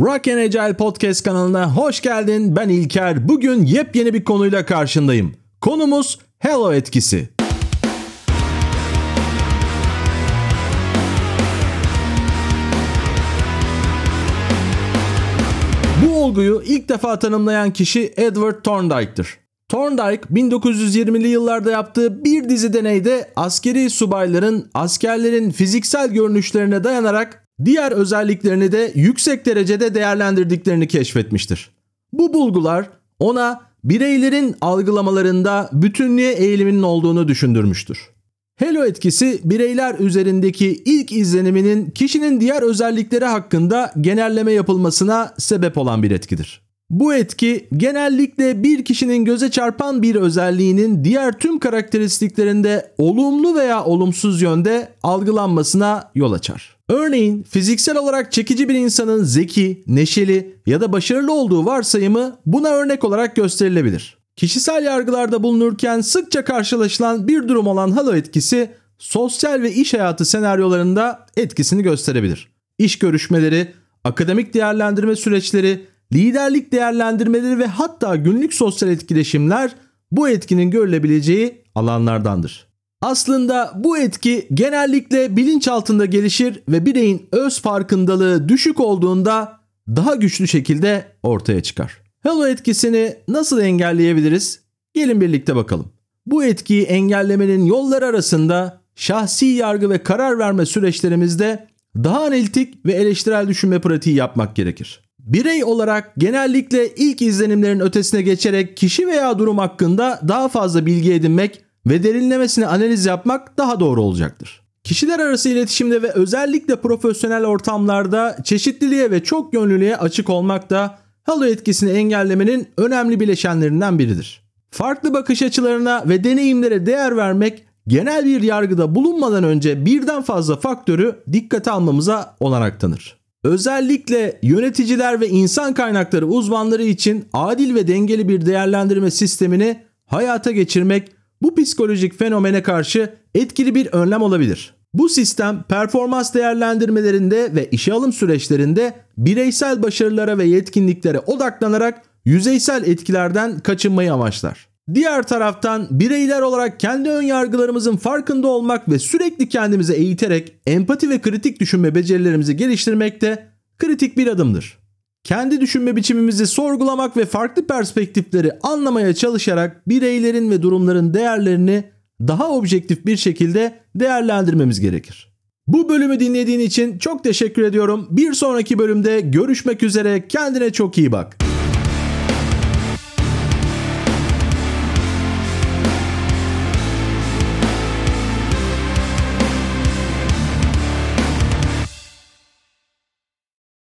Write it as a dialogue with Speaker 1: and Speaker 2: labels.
Speaker 1: Rock and Agile Podcast kanalına hoş geldin. Ben İlker. Bugün yepyeni bir konuyla karşındayım. Konumuz Hello etkisi. Bu olguyu ilk defa tanımlayan kişi Edward Thorndike'tır. Thorndike 1920'li yıllarda yaptığı bir dizi deneyde askeri subayların askerlerin fiziksel görünüşlerine dayanarak diğer özelliklerini de yüksek derecede değerlendirdiklerini keşfetmiştir. Bu bulgular ona bireylerin algılamalarında bütünlüğe eğiliminin olduğunu düşündürmüştür. Hello etkisi bireyler üzerindeki ilk izleniminin kişinin diğer özellikleri hakkında genelleme yapılmasına sebep olan bir etkidir. Bu etki genellikle bir kişinin göze çarpan bir özelliğinin diğer tüm karakteristiklerinde olumlu veya olumsuz yönde algılanmasına yol açar. Örneğin fiziksel olarak çekici bir insanın zeki, neşeli ya da başarılı olduğu varsayımı buna örnek olarak gösterilebilir. Kişisel yargılarda bulunurken sıkça karşılaşılan bir durum olan halo etkisi sosyal ve iş hayatı senaryolarında etkisini gösterebilir. İş görüşmeleri, akademik değerlendirme süreçleri, liderlik değerlendirmeleri ve hatta günlük sosyal etkileşimler bu etkinin görülebileceği alanlardandır. Aslında bu etki genellikle bilinç altında gelişir ve bireyin öz farkındalığı düşük olduğunda daha güçlü şekilde ortaya çıkar. Hello etkisini nasıl engelleyebiliriz? Gelin birlikte bakalım. Bu etkiyi engellemenin yolları arasında şahsi yargı ve karar verme süreçlerimizde daha analitik ve eleştirel düşünme pratiği yapmak gerekir. Birey olarak genellikle ilk izlenimlerin ötesine geçerek kişi veya durum hakkında daha fazla bilgi edinmek ve derinlemesine analiz yapmak daha doğru olacaktır. Kişiler arası iletişimde ve özellikle profesyonel ortamlarda çeşitliliğe ve çok yönlülüğe açık olmak da halo etkisini engellemenin önemli bileşenlerinden biridir. Farklı bakış açılarına ve deneyimlere değer vermek genel bir yargıda bulunmadan önce birden fazla faktörü dikkate almamıza olanak tanır. Özellikle yöneticiler ve insan kaynakları uzmanları için adil ve dengeli bir değerlendirme sistemini hayata geçirmek bu psikolojik fenomene karşı etkili bir önlem olabilir. Bu sistem performans değerlendirmelerinde ve işe alım süreçlerinde bireysel başarılara ve yetkinliklere odaklanarak yüzeysel etkilerden kaçınmayı amaçlar. Diğer taraftan bireyler olarak kendi ön yargılarımızın farkında olmak ve sürekli kendimize eğiterek empati ve kritik düşünme becerilerimizi geliştirmek de kritik bir adımdır. Kendi düşünme biçimimizi sorgulamak ve farklı perspektifleri anlamaya çalışarak bireylerin ve durumların değerlerini daha objektif bir şekilde değerlendirmemiz gerekir. Bu bölümü dinlediğin için çok teşekkür ediyorum. Bir sonraki bölümde görüşmek üzere. Kendine çok iyi bak.